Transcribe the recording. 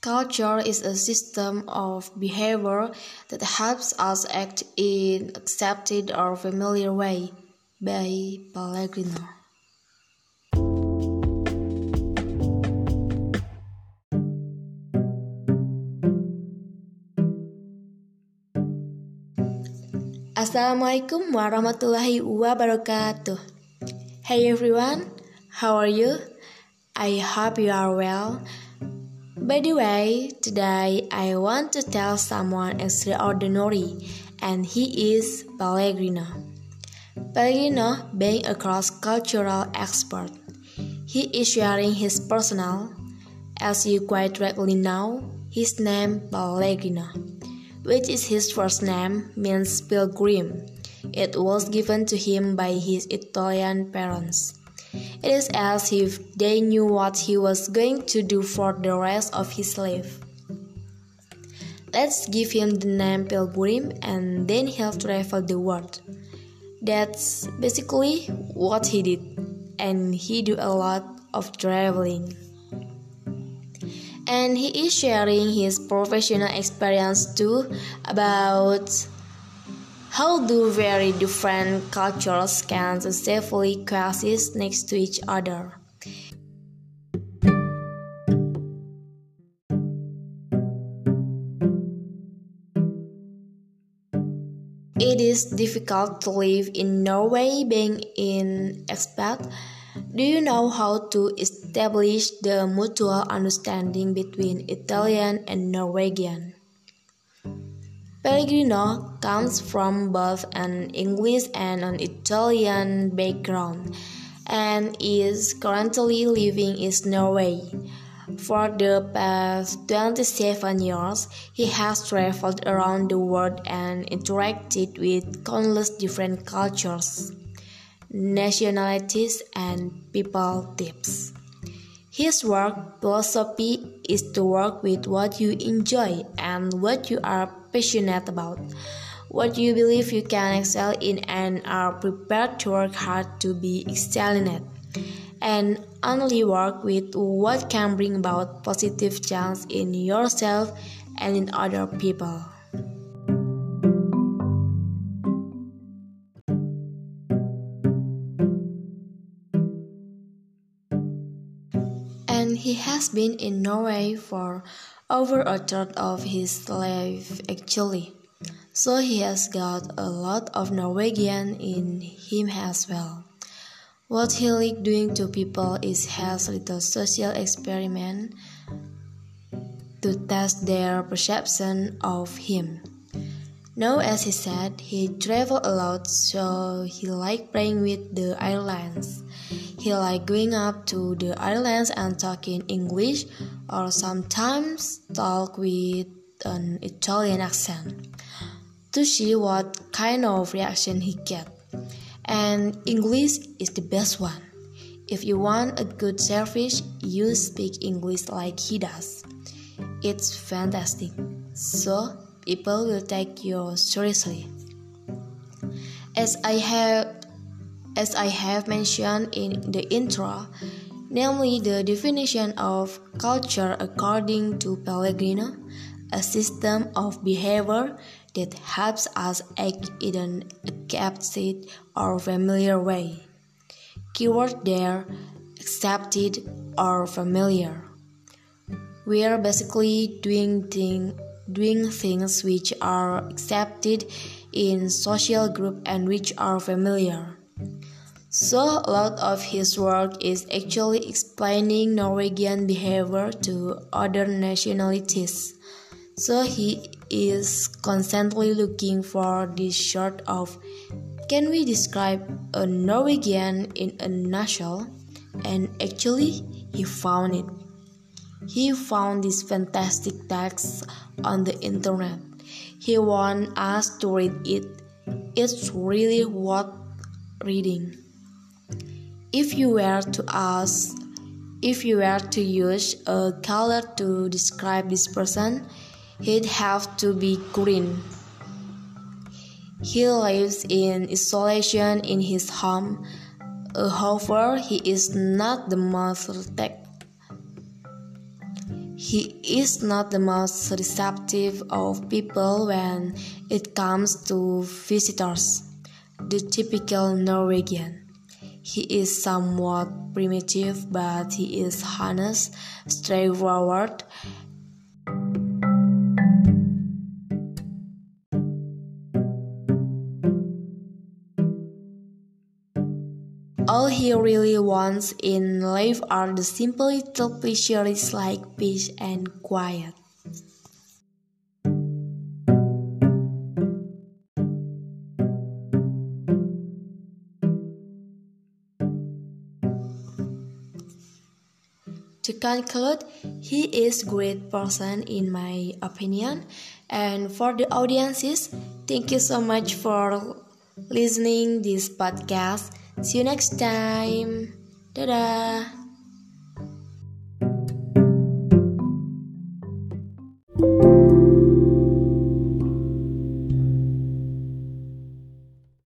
Culture is a system of behavior that helps us act in accepted or familiar way. By Pellegrino. Assalamualaikum warahmatullahi wabarakatuh. Hey everyone, how are you? I hope you are well. By the way, today I want to tell someone extraordinary, and he is Pellegrino. Pellegrino being a cross-cultural expert. He is sharing his personal, as you quite rightly know, his name Pellegrino which is his first name, means pilgrim. It was given to him by his Italian parents. It is as if they knew what he was going to do for the rest of his life. Let's give him the name Pilgrim and then he'll travel the world. That's basically what he did, and he do a lot of traveling and he is sharing his professional experience too about how do very different cultures can safely coexist next to each other. It is difficult to live in Norway being an expat do you know how to establish the mutual understanding between Italian and Norwegian? Pellegrino comes from both an English and an Italian background and is currently living in Norway. For the past 27 years, he has traveled around the world and interacted with countless different cultures nationalities, and people types. His work philosophy is to work with what you enjoy and what you are passionate about, what you believe you can excel in and are prepared to work hard to be excelling it, and only work with what can bring about positive change in yourself and in other people. And he has been in Norway for over a third of his life actually. So he has got a lot of Norwegian in him as well. What he like doing to people is has little social experiment to test their perception of him. Now, as he said, he travel a lot, so he like playing with the islands. He like going up to the islands and talking English or sometimes talk with an Italian accent to see what kind of reaction he get. And English is the best one. If you want a good service, you speak English like he does. It's fantastic. So people will take you seriously. As I have as I have mentioned in the intro, namely the definition of culture according to Pellegrino, a system of behavior that helps us act in an accepted or familiar way. Keyword there, accepted or familiar. We are basically doing thing, doing things which are accepted in social group and which are familiar. So, a lot of his work is actually explaining Norwegian behavior to other nationalities. So, he is constantly looking for this sort of can we describe a Norwegian in a nutshell? And actually, he found it. He found this fantastic text on the internet. He wants us to read it. It's really worth reading. If you were to ask, if you were to use a color to describe this person, he'd have to be green. He lives in isolation in his home. However, he is not the most tech. He is not the most receptive of people when it comes to visitors, the typical Norwegian. He is somewhat primitive, but he is honest, straightforward, All he really wants in life are the simple little pleasures like peace and quiet. Conclude, he is great person in my opinion. And for the audiences, thank you so much for listening this podcast. See you next time. Dadah.